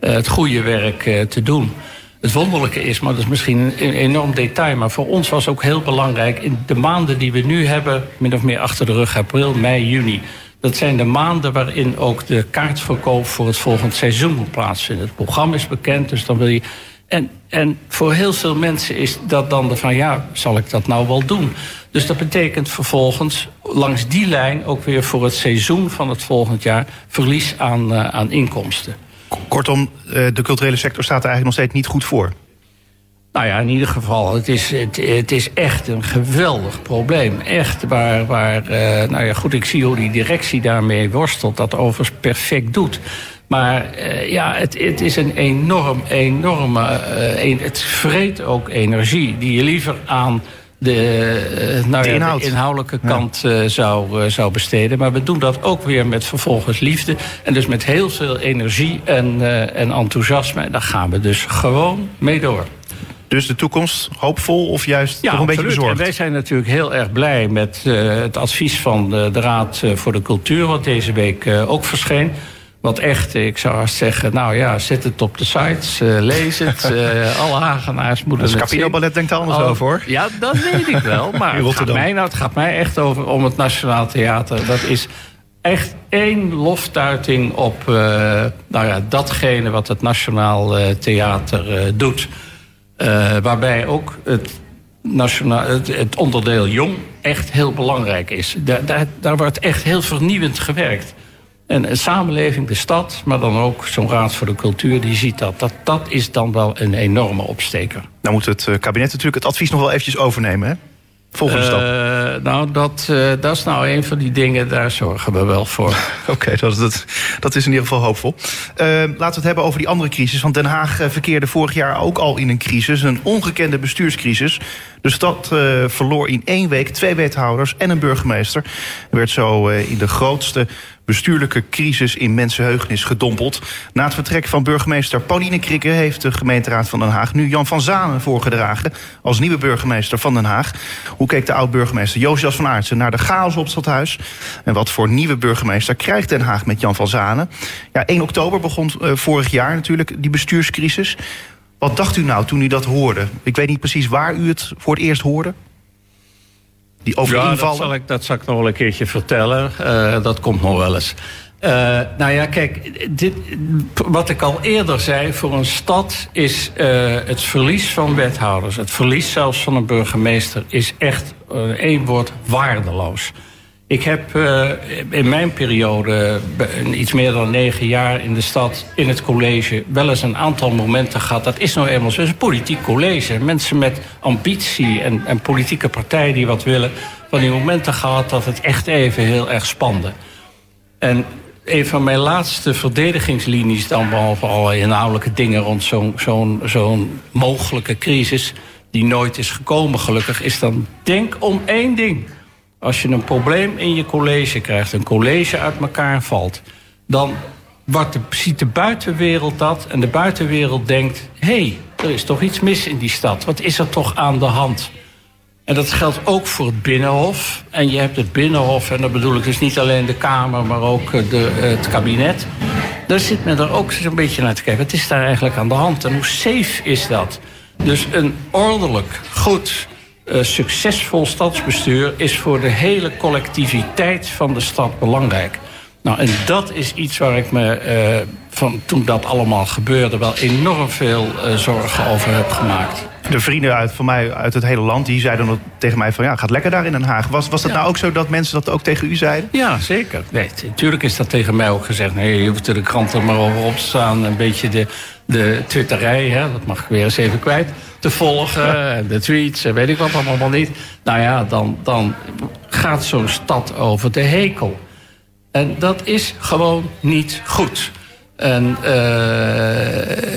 uh, het goede werk uh, te doen. Het wonderlijke is, maar dat is misschien een enorm detail... maar voor ons was ook heel belangrijk... in de maanden die we nu hebben, min of meer achter de rug... april, mei, juni... dat zijn de maanden waarin ook de kaartverkoop... voor het volgend seizoen moet plaatsvinden. Het programma is bekend, dus dan wil je... En, en voor heel veel mensen is dat dan de van... ja, zal ik dat nou wel doen? Dus dat betekent vervolgens langs die lijn... ook weer voor het seizoen van het volgend jaar... verlies aan, uh, aan inkomsten. Kortom, eh, de culturele sector staat er eigenlijk nog steeds niet goed voor. Nou ja, in ieder geval, het is, het, het is echt een geweldig probleem. Echt, waar, waar uh, nou ja, goed, ik zie hoe die directie daarmee worstelt, dat overigens perfect doet. Maar uh, ja, het, het is een enorm, enorme. Uh, een, het vreet ook energie die je liever aan de, nou de, ja, de inhoudelijke kant ja. zou, zou besteden. Maar we doen dat ook weer met vervolgens liefde. En dus met heel veel energie en, en enthousiasme. En daar gaan we dus gewoon mee door. Dus de toekomst hoopvol of juist ja, toch een absoluut. beetje bezorgd? En wij zijn natuurlijk heel erg blij met het advies van de, de, Raad voor de Cultuur... wat deze week ook verscheen. Wat echt, ik zou haast zeggen, nou ja, zet het op de sites, uh, lees het. alle Hagenaars moeten het het Scapino Ballet denkt er anders oh, over, hoor. Ja, dat weet ik wel. Maar het gaat, mij, nou, het gaat mij echt over om het Nationaal Theater. Dat is echt één loftuiting op nou ja, datgene wat het Nationaal Theater doet... Waarbij ook het, nationaal, het, het, onderdeel jong echt heel belangrijk is. Daar, daar, daar, wordt echt heel vernieuwend gewerkt. En de samenleving, de stad, maar dan ook zo'n raad voor de cultuur... die ziet dat. dat. Dat is dan wel een enorme opsteker. Nou moet het kabinet natuurlijk het advies nog wel eventjes overnemen, hè? Volgende stap. Uh, nou, dat, uh, dat is nou een van die dingen, daar zorgen we wel voor. Oké, okay, dat, dat, dat is in ieder geval hoopvol. Uh, laten we het hebben over die andere crisis. Want Den Haag verkeerde vorig jaar ook al in een crisis. Een ongekende bestuurscrisis. De stad verloor in één week twee wethouders en een burgemeester. Er werd zo in de grootste bestuurlijke crisis in mensenheugenis gedompeld. Na het vertrek van burgemeester Pauline Krikke... heeft de gemeenteraad van Den Haag nu Jan van Zanen voorgedragen... als nieuwe burgemeester van Den Haag. Hoe keek de oud-burgemeester Josias van Aartsen naar de chaos op het stadhuis? En wat voor nieuwe burgemeester krijgt Den Haag met Jan van Zanen? Ja, 1 oktober begon uh, vorig jaar natuurlijk die bestuurscrisis. Wat dacht u nou toen u dat hoorde? Ik weet niet precies waar u het voor het eerst hoorde. Die ja. Dat zal, ik, dat zal ik nog wel een keertje vertellen. Uh, dat komt nog wel eens. Uh, nou ja, kijk, dit, wat ik al eerder zei, voor een stad is uh, het verlies van wethouders, het verlies zelfs van een burgemeester, is echt één woord waardeloos. Ik heb in mijn periode, iets meer dan negen jaar in de stad, in het college, wel eens een aantal momenten gehad. Dat is nou eenmaal zo, een politiek college. Mensen met ambitie en, en politieke partijen die wat willen, van die momenten gehad dat het echt even heel erg spande. En een van mijn laatste verdedigingslinies, dan behalve alle inhoudelijke dingen rond zo'n zo'n zo'n mogelijke crisis, die nooit is gekomen, gelukkig, is dan denk om één ding. Als je een probleem in je college krijgt, een college uit elkaar valt, dan de, ziet de buitenwereld dat en de buitenwereld denkt: hé, hey, er is toch iets mis in die stad. Wat is er toch aan de hand? En dat geldt ook voor het Binnenhof. En je hebt het Binnenhof, en dat bedoel ik dus niet alleen de Kamer, maar ook de, het kabinet. Daar zit men er ook zo'n beetje naar te kijken. Wat is daar eigenlijk aan de hand en hoe safe is dat? Dus een ordelijk, goed, uh, succesvol stadsbestuur is voor de hele collectiviteit van de stad belangrijk. Nou, en dat is iets waar ik me uh, van toen dat allemaal gebeurde wel enorm veel uh, zorgen over heb gemaakt de vrienden uit, van mij uit het hele land... die zeiden tegen mij van ja, gaat lekker daar in Den Haag. Was, was dat ja. nou ook zo dat mensen dat ook tegen u zeiden? Ja, zeker. Nee, natuurlijk is dat tegen mij ook gezegd. Nee, je hoeft er de kranten maar over op te staan. Een beetje de, de twitterij, hè, dat mag ik weer eens even kwijt... te volgen, de tweets, weet ik wat allemaal niet. Nou ja, dan, dan gaat zo'n stad over de hekel. En dat is gewoon niet goed. En uh,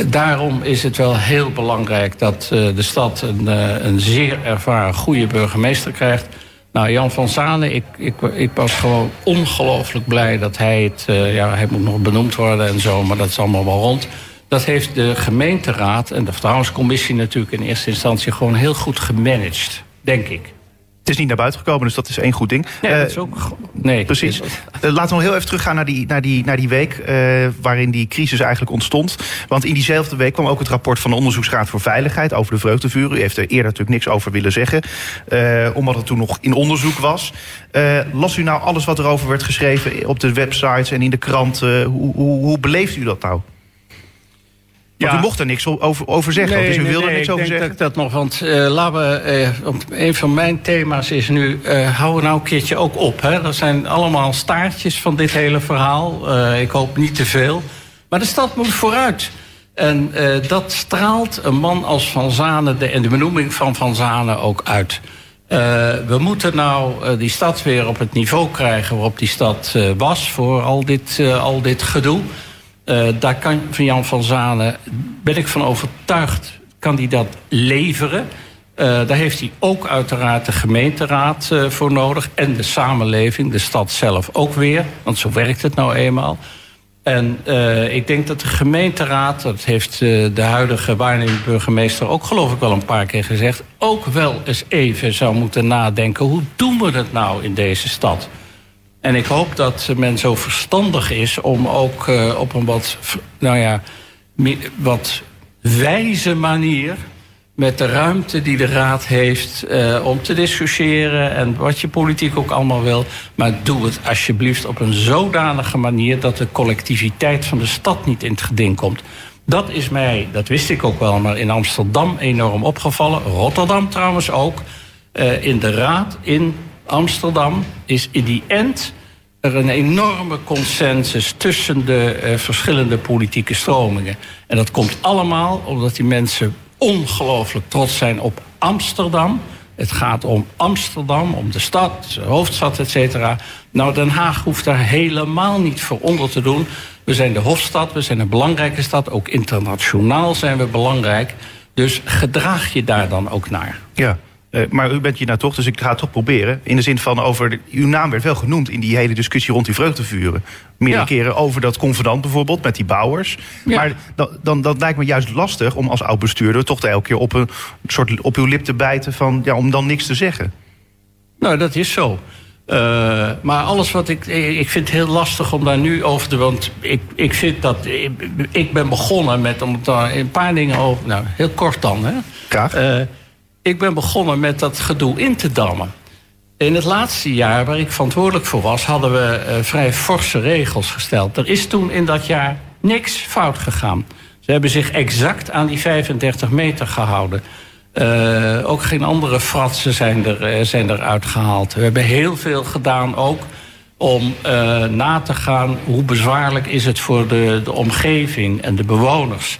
daarom is het wel heel belangrijk dat uh, de stad een, uh, een zeer ervaren goede burgemeester krijgt. Nou, Jan van Zanen, ik, ik, ik was gewoon ongelooflijk blij dat hij het... ja, hij moet nog benoemd worden en zo, maar dat is allemaal wel rond. Dat heeft de gemeenteraad en de vertrouwenscommissie natuurlijk in eerste instantie gewoon heel goed gemanaged, denk ik. Het is niet naar buiten gekomen, dus dat is één goed ding. Nee, dat is ook... Nee. Precies. Uh, laten we nog heel even teruggaan naar die, naar die, naar die week... Uh, waarin die crisis eigenlijk ontstond. Want in diezelfde week kwam ook het rapport van de Onderzoeksraad voor Veiligheid... over de vreugdevuren. U heeft er eerder natuurlijk niks over willen zeggen. Uh, omdat het toen nog in onderzoek was. las u nou alles wat erover werd geschreven op de websites en in de kranten? Hoe, hoe, hoe beleeft u dat nou? Want ja. u mocht er niks over, over zeggen. Nee, dus u wilde nee, er niks ik over denk zeggen. Dat ik dat nog, want uh, laten we. Uh, een van mijn thema's is nu. Uh, hou nou een keertje ook op. Hè. Er zijn allemaal staartjes van dit hele verhaal. Ik hoop niet te veel. Maar de stad moet vooruit. En dat straalt een man als Van Zanen de, en de benoeming van Van Zanen ook uit. We moeten nou die stad weer op het niveau krijgen waarop die stad was voor al dit, al dit gedoe. Daar kan van Jan van Zanen, ben ik van overtuigd, kan hij dat leveren. daar heeft hij ook uiteraard de gemeenteraad voor nodig en de samenleving, de stad zelf ook weer, want zo werkt het nou eenmaal. En uh, ik denk dat de gemeenteraad, dat heeft uh, de huidige waarnemend burgemeester ook geloof ik wel een paar keer gezegd, ook wel eens even zou moeten nadenken, hoe doen we het nou in deze stad? En ik hoop dat men zo verstandig is om ook uh, op een wat, nou ja, wat wijze manier met de ruimte die de Raad heeft uh, om te discussiëren en wat je politiek ook allemaal wil. Maar doe het alsjeblieft op een zodanige manier dat de collectiviteit van de stad niet in het geding komt. Dat is mij, dat wist ik ook wel, maar in Amsterdam enorm opgevallen. Rotterdam trouwens ook. Uh, in de Raad in Amsterdam is in die end er een enorme consensus tussen de uh, verschillende politieke stromingen. En dat komt allemaal omdat die mensen ongelooflijk trots zijn op Amsterdam. Het gaat om Amsterdam, om de stad, hoofdstad, et cetera. Nou, Den Haag hoeft daar helemaal niet voor onder te doen. We zijn de hoofdstad, we zijn een belangrijke stad. Ook internationaal zijn we belangrijk. Dus gedraag je daar dan ook naar. Ja. Uh, maar u bent hier nou toch, dus ik ga het toch proberen. In de zin van over. De, uw naam werd wel genoemd in die hele discussie rond die vreugdevuren. Meerdere ja. keren over dat convenant bijvoorbeeld met die bouwers. Ja. Maar dan, dan, dat lijkt me juist lastig om als oud-bestuurder toch elke keer op een soort op uw lip te bijten van ja, om dan niks te zeggen. Nou, dat is zo. Uh, maar alles wat ik. Ik vind het heel lastig om daar nu over te. Want ik, ik vind dat. Ik, ik ben begonnen met. Om daar een paar dingen over. Nou, heel kort dan. Hè. Graag. Uh, ik ben begonnen met dat gedoe in te dammen. In het laatste jaar waar ik verantwoordelijk voor was, hadden we uh, vrij forse regels gesteld. Er is toen in dat jaar niks fout gegaan. Ze hebben zich exact aan die 35 meter gehouden. Uh, ook geen andere fratsen zijn er, uh, zijn er uitgehaald. We hebben heel veel gedaan ook om na te gaan hoe bezwaarlijk is het voor de, de omgeving en de bewoners.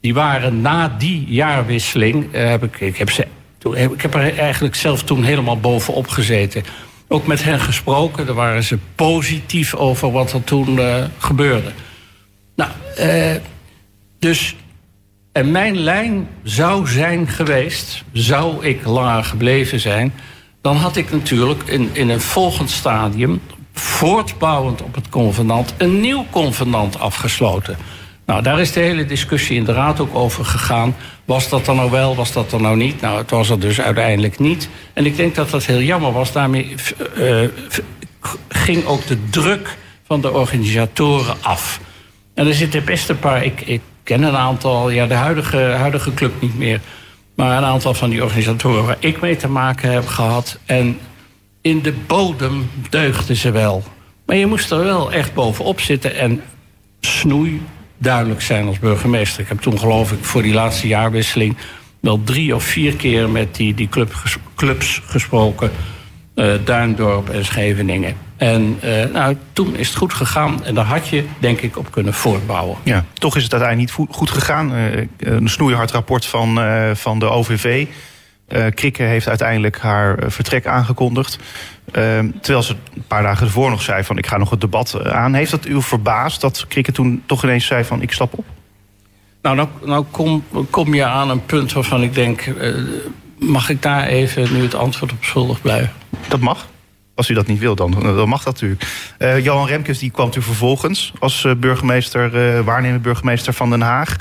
Die waren na die jaarwisseling, heb ik, ik heb ze ik heb er eigenlijk zelf toen helemaal bovenop gezeten. Ook met hen gesproken. Daar waren ze positief over wat er toen uh, gebeurde. Nou, uh, dus. En mijn lijn zou zijn geweest, zou ik langer gebleven zijn. dan had ik natuurlijk in, in een volgend stadium. voortbouwend op het convenant. een nieuw convenant afgesloten. Nou, daar is de hele discussie in de Raad ook over gegaan. Was dat dan nou wel, was dat dan nou niet? Nou, het was er dus uiteindelijk niet. En ik denk dat dat heel jammer was. Daarmee uh, ging ook de druk van de organisatoren af. En er zitten best een paar, ik, ik ken een aantal, ja, de huidige, huidige club niet meer. Maar een aantal van die organisatoren waar ik mee te maken heb gehad. En in de bodem deugden ze wel. Maar je moest er wel echt bovenop zitten en snoei duidelijk zijn als burgemeester. Ik heb toen geloof ik voor die laatste jaarwisseling wel drie of vier keer met die, die club, clubs gesproken. Uh, Duindorp en Scheveningen. En uh, nou, toen is het goed gegaan en daar had je, denk ik, op kunnen voortbouwen. Ja, toch is het uiteindelijk niet goed gegaan. Uh, een snoeihard rapport van, van de OVV. Uh, Krikke heeft uiteindelijk haar vertrek aangekondigd. Uh, terwijl ze een paar dagen ervoor nog zei van ik ga nog het debat aan. Heeft dat u verbaasd dat Krikke toen toch ineens zei van ik stap op? Nou, nou, nou kom, kom je aan een punt waarvan ik denk... Mag ik daar even nu het antwoord op schuldig blijven? Dat mag. Als u dat niet wil, dan, dan mag dat natuurlijk. Johan Remkes die kwam u vervolgens als burgemeester, waarnemend burgemeester van Den Haag.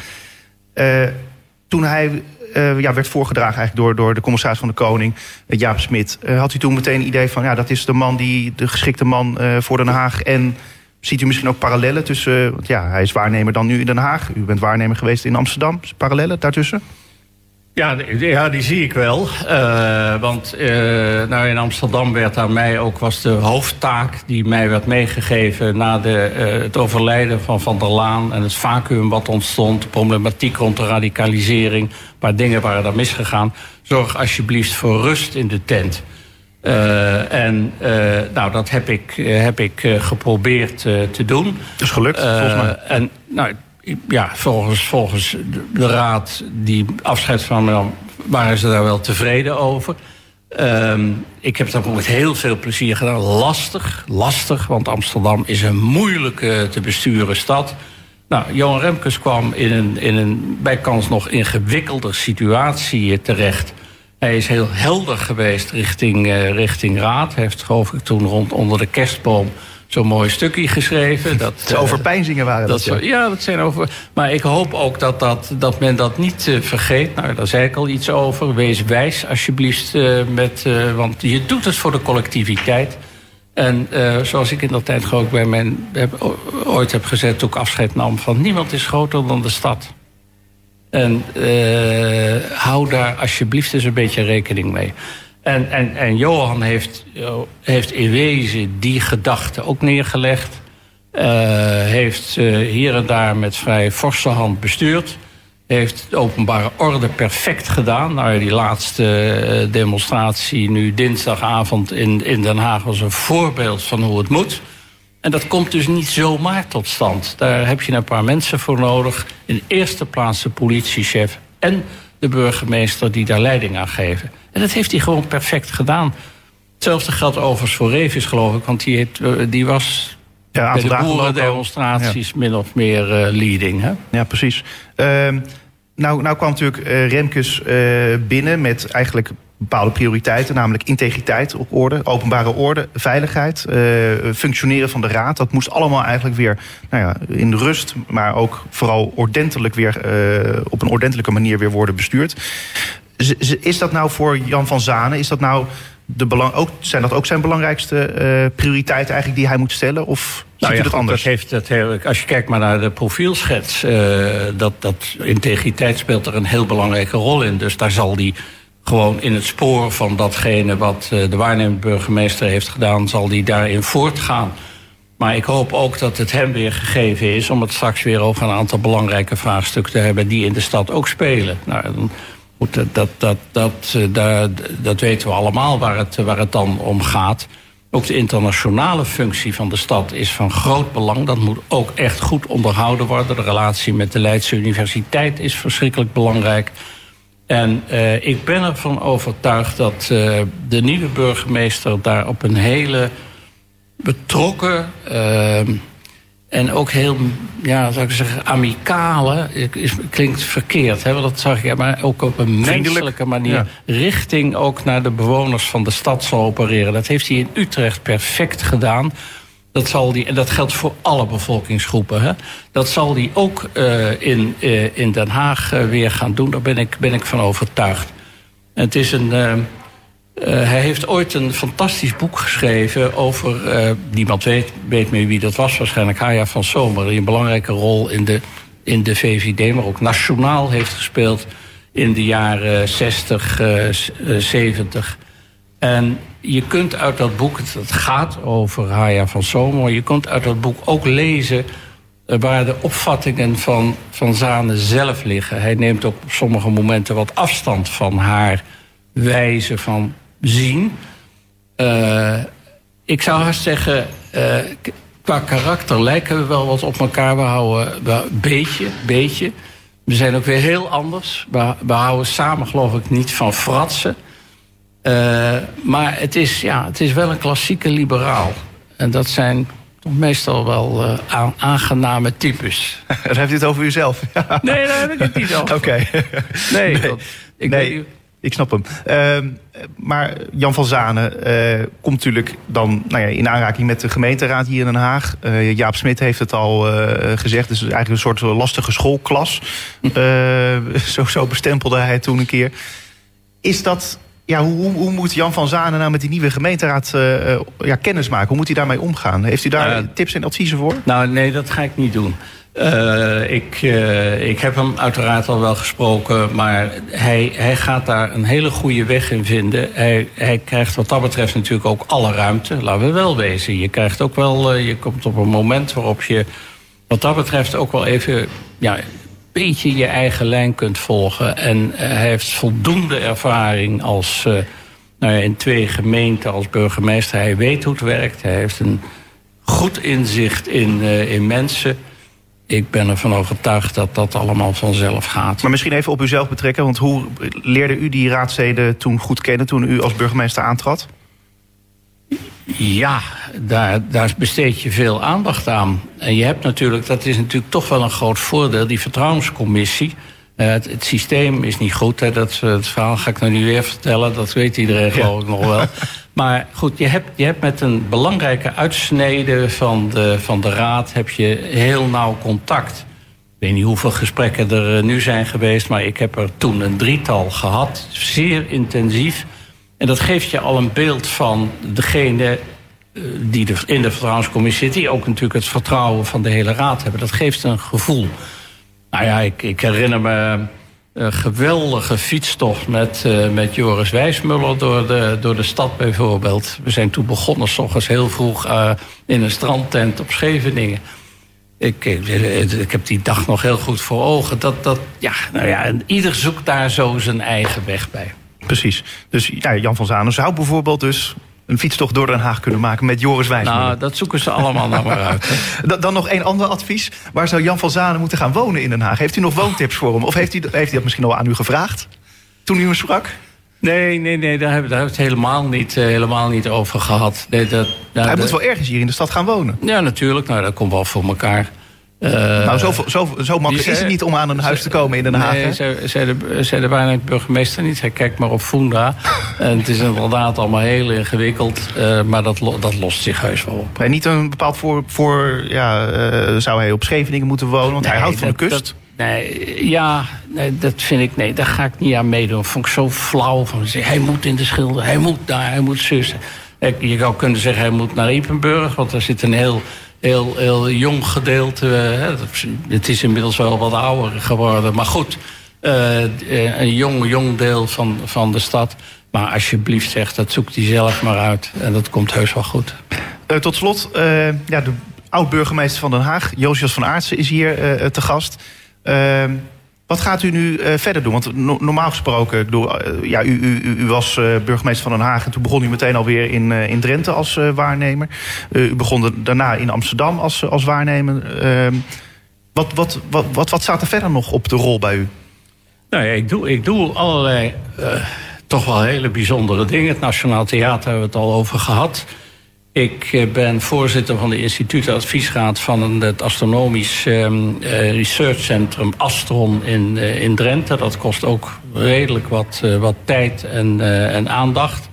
toen hij uh, ja, werd voorgedragen eigenlijk door, door de commissaris van de Koning, uh, Jaap Smit. Uh, had u toen meteen een idee van, ja, dat is de man die, de geschikte man voor Den Haag. En ziet u misschien ook parallellen tussen, want ja, hij is waarnemer dan nu in Den Haag. U bent waarnemer geweest in Amsterdam. Parallellen daartussen? Ja, ja, die zie ik wel. Uh, want uh, nou in Amsterdam werd aan mij ook was de hoofdtaak die mij werd meegegeven na de, uh, het overlijden van Van der Laan en het vacuüm wat ontstond, de problematiek rond de radicalisering, een paar dingen waren daar misgegaan. Zorg alsjeblieft voor rust in de tent. en nou, dat heb ik, heb ik geprobeerd te doen. Dat is gelukt, volgens mij. En nou, ja, volgens, volgens de raad die afscheid van me nam, waren ze daar wel tevreden over. Ehm, ik heb dat met heel veel plezier gedaan. Lastig, lastig, want Amsterdam is een moeilijke te besturen stad. Nou, Johan Remkes kwam in een, in een bijkans nog ingewikkelder situatie terecht. Hij is heel helder geweest richting, uh, richting Raad. Hij heeft geloof ik toen rond onder de kerstboom zo'n mooi stukje geschreven. Dat, uh, over pijnzingen waren dat. dat ja. dat zijn over. Maar ik hoop ook dat, dat, dat men dat niet uh, vergeet. Nou, daar zei ik al iets over. Wees wijs alsjeblieft. met, want je doet het voor de collectiviteit. En zoals ik in dat tijd ook bij mijn, heb, ooit heb gezet toen ik afscheid nam van niemand is groter dan de stad. En hou daar alsjeblieft eens een beetje rekening mee. En, en, en Johan heeft, heeft in wezen die gedachte ook neergelegd. Uh, heeft uh, hier en daar met vrij forse hand bestuurd. Heeft de openbare orde perfect gedaan. Nou, die laatste demonstratie nu dinsdagavond in, in Den Haag was een voorbeeld van hoe het moet. En dat komt dus niet zomaar tot stand. Daar heb je een paar mensen voor nodig. In eerste plaats de politiechef en de burgemeester die daar leiding aan geven. En dat heeft hij gewoon perfect gedaan. Hetzelfde geldt overigens voor Revis, geloof ik. Want die, heeft, eh, die was ja, bij de boerendemonstraties ja. min of meer uh, leading. Hè? Ja, precies. Uh, nou, nou kwam natuurlijk uh, Remkes binnen met eigenlijk bepaalde prioriteiten, namelijk integriteit op orde, openbare orde, veiligheid, uh, functioneren van de raad. Dat moest allemaal eigenlijk weer nou ja, in rust, maar ook vooral ordentelijk weer uh, op een ordentelijke manier weer worden bestuurd. Is dat nou voor Jan van Zanen, is dat nou de belang, ook, zijn dat ook zijn belangrijkste uh, prioriteiten eigenlijk die hij moet stellen? Of nou ja, dat anders? Dat heeft, dat heel, als je kijkt maar naar de profielschets, dat, dat integriteit speelt er een heel belangrijke rol in. Dus daar zal die gewoon in het spoor van datgene wat eh, de waarnemend burgemeester heeft gedaan, zal die daarin voortgaan. Maar ik hoop ook dat het hem weer gegeven is om het straks weer over een aantal belangrijke vraagstukken te hebben die in de stad ook spelen. Nou, moet dat, dat, dat, dat, eh, dat, dat weten we allemaal waar het, waar het dan om gaat. Ook de internationale functie van de stad is van groot belang. Dat moet ook echt goed onderhouden worden. De relatie met de Leidse Universiteit is verschrikkelijk belangrijk. En uh, ik ben ervan overtuigd dat uh, de nieuwe burgemeester daar op een hele betrokken uh, en ook heel, ja, zou ik zeggen, amicale, is, klinkt verkeerd, hè, want dat zag ik, maar ook op een menselijke manier, ja. richting ook naar de bewoners van de stad zal opereren. Dat heeft hij in Utrecht perfect gedaan. Dat zal die, en dat geldt voor alle bevolkingsgroepen. Hè? Dat zal die ook uh, in, uh, in Den Haag uh, weer gaan doen. Daar ben ik, ben ik van overtuigd. Het is een. hij heeft ooit een fantastisch boek geschreven over. niemand weet, weet meer wie dat was, waarschijnlijk Haya van Zomer. Die een belangrijke rol in de, in de VVD, maar ook nationaal heeft gespeeld in de jaren 60, 70. En je kunt uit dat boek, het gaat over Haya van Zomer, je kunt uit dat boek ook lezen eh, waar de opvattingen van, van Zane zelf liggen. Hij neemt op sommige momenten wat afstand van haar wijze van zien. Uh, ik zou haast zeggen, uh, qua karakter lijken we wel wat op elkaar. We houden een beetje, beetje. We zijn ook weer heel anders. We houden samen, geloof ik, niet van fratsen. Uh, maar het is, ja, het is wel een klassieke liberaal. En dat zijn toch meestal wel uh, aangename types. Dan heeft u het over uzelf? nee, daar heb ik het niet over. Oké. Okay. Nee, nee, dat, ik, nee ik snap hem. Uh, maar Jan van Zanen uh, komt natuurlijk dan nou ja, in aanraking met de gemeenteraad hier in Den Haag. Uh, Jaap Smit heeft het al gezegd. Het is eigenlijk een soort lastige schoolklas. zo, zo bestempelde hij het toen een keer. Is dat ja, hoe, hoe, moet Jan van Zanen nou met die nieuwe gemeenteraad uh, ja, kennis maken? Hoe moet hij daarmee omgaan? Heeft u daar uh, tips en adviezen voor? Nou, nee, dat ga ik niet doen. Uh, ik, ik heb hem uiteraard al wel gesproken, maar hij, hij gaat daar een hele goede weg in vinden. Hij, hij krijgt wat dat betreft natuurlijk ook alle ruimte. Laten we wel wezen. Je krijgt ook wel, je komt op een moment waarop je wat dat betreft ook wel even ja, beetje je eigen lijn kunt volgen. En hij heeft voldoende ervaring als, uh, nou ja, in twee gemeenten als burgemeester. Hij weet hoe het werkt. Hij heeft een goed inzicht in, uh, in mensen. ik ben ervan overtuigd dat dat allemaal vanzelf gaat. Maar misschien even op uzelf betrekken, want hoe leerde u die raadsleden toen goed kennen toen u als burgemeester aantrad? Ja, daar, daar besteed je veel aandacht aan. En je hebt natuurlijk, dat is natuurlijk toch wel een groot voordeel, die vertrouwenscommissie. Uh, het, het, systeem is niet goed. Hè. Dat, het verhaal ga ik nou niet weer vertellen. Dat weet iedereen geloof ik nog wel. Maar goed, je hebt, je hebt met een belangrijke uitsnede van de, van de raad... heb je heel nauw contact. Ik weet niet hoeveel gesprekken er eh, nu zijn geweest... maar ik heb er toen een drietal gehad. Zeer intensief. En dat geeft je al een beeld van degene eh, die in de vertrouwenscommissie zit... die ook natuurlijk het vertrouwen van de hele raad hebben. Dat geeft een gevoel. Nou ja, ik, ik herinner me een geweldige fietstocht met, uh, met Joris Wijsmuller door de, door de stad bijvoorbeeld. We zijn toen begonnen, s heel vroeg, in een strandtent op Scheveningen. Ik, ik, ik, heb die dag nog heel goed voor ogen. Dat, dat, ja, nou ja, en ieder zoekt daar zo zijn eigen weg bij. Precies. Dus ja, Jan van Zanen zou bijvoorbeeld dus een fietstocht door Den Haag kunnen maken met Joris Wijsmuller. Nou, dat zoeken ze allemaal nog maar uit. Dan nog één ander advies. Waar zou Jan van Zanen moeten gaan wonen in Den Haag? Heeft u nog woontips voor hem? Of heeft hij, heeft hij dat misschien al aan u gevraagd? Toen u hem sprak? Nee, nee, nee, daar hebben we het helemaal niet, uh, helemaal niet over gehad. Nee, dat, nou, hij moet wel ergens hier in de stad gaan wonen. Ja, natuurlijk. Nou, dat komt wel voor elkaar. Uh, nou, zo, zo, zo makkelijk is het niet om aan een huis te komen in Den Haag. Nee, zei, de, bijna burgemeester niet. Hij kijkt maar op Funda. en het is inderdaad allemaal heel ingewikkeld. Uh, maar dat, dat lost zich heus wel op. En niet een bepaald voor... voor ja, uh, zou hij op Scheveningen moeten wonen? Want nee, hij houdt van dat, de kust. Dat, nee, ja, nee, dat vind ik... Nee, daar ga ik niet aan meedoen. Vond ik zo flauw. Van, hij moet in de schilder. Hij moet daar. Hij moet zussen. Je zou kunnen zeggen, hij moet naar Epenburg. Want daar zit een heel heel, heel jong gedeelte. het is inmiddels wel wat ouder geworden. Maar goed, uh, een jong, jong deel van, van de stad. Maar alsjeblieft zegt, dat zoekt hij zelf maar uit. En dat komt heus wel goed. Uh, tot slot, ja, de oud-burgemeester van Den Haag, Josias van Aartsen, is hier te gast. Wat gaat u nu uh, verder doen? Want no normaal gesproken, uh, ja, u, u, u was uh, burgemeester van Den Haag... en toen begon u meteen alweer in, in Drenthe als waarnemer. u begon daarna in Amsterdam als, als waarnemer. Ehm, wat, wat, wat, wat, wat staat er verder nog op de rol bij u? Nou ja, ik doe, ik doe allerlei toch wel hele bijzondere dingen. Het Nationaal Theater hebben we het al over gehad... Ik ben voorzitter van de instituut adviesraad van het astronomisch um, uh, researchcentrum Astron in, uh, in Drenthe. Dat kost ook redelijk wat, wat tijd en, en aandacht.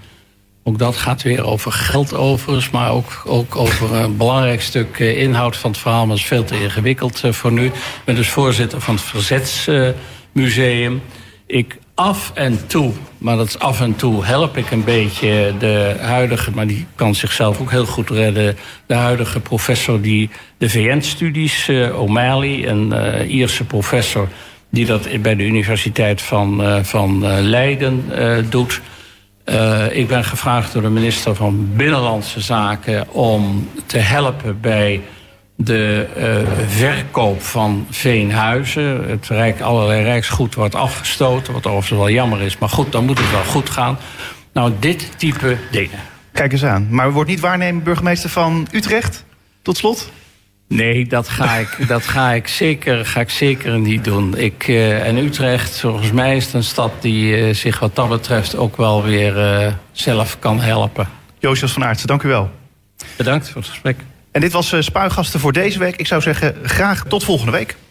Ook dat gaat weer over geld overigens, maar ook, ook over een belangrijk stuk inhoud van het verhaal. Maar dat is veel te ingewikkeld voor nu. Ik ben dus voorzitter van het Verzetsmuseum. Ik af en toe, maar dat is af en toe, help ik een beetje de huidige, maar die kan zichzelf ook heel goed redden, de huidige professor die de VN-studies, uh, O'Malley, een uh, Ierse professor, die dat bij de Universiteit van, uh, van Leiden doet. ik ben gevraagd door de minister van Binnenlandse Zaken om te helpen bij de uh, verkoop van veenhuizen. Het rijk, allerlei rijksgoed wordt afgestoten, wat overigens wel jammer is. Maar goed, dan moet het wel goed gaan. Nou, dit type dingen. Kijk eens aan. Maar wordt niet waarnemen burgemeester van Utrecht? Tot slot? Nee, dat ga ik, dat ga ik, zeker, ga ik zeker niet doen. Ik, uh, en Utrecht, volgens mij is het een stad die uh, zich wat dat betreft ook wel weer zelf kan helpen. Josias van Aartsen, dank u wel. Bedankt voor het gesprek. En dit was Spuigasten voor deze week. Ik zou zeggen, graag tot volgende week.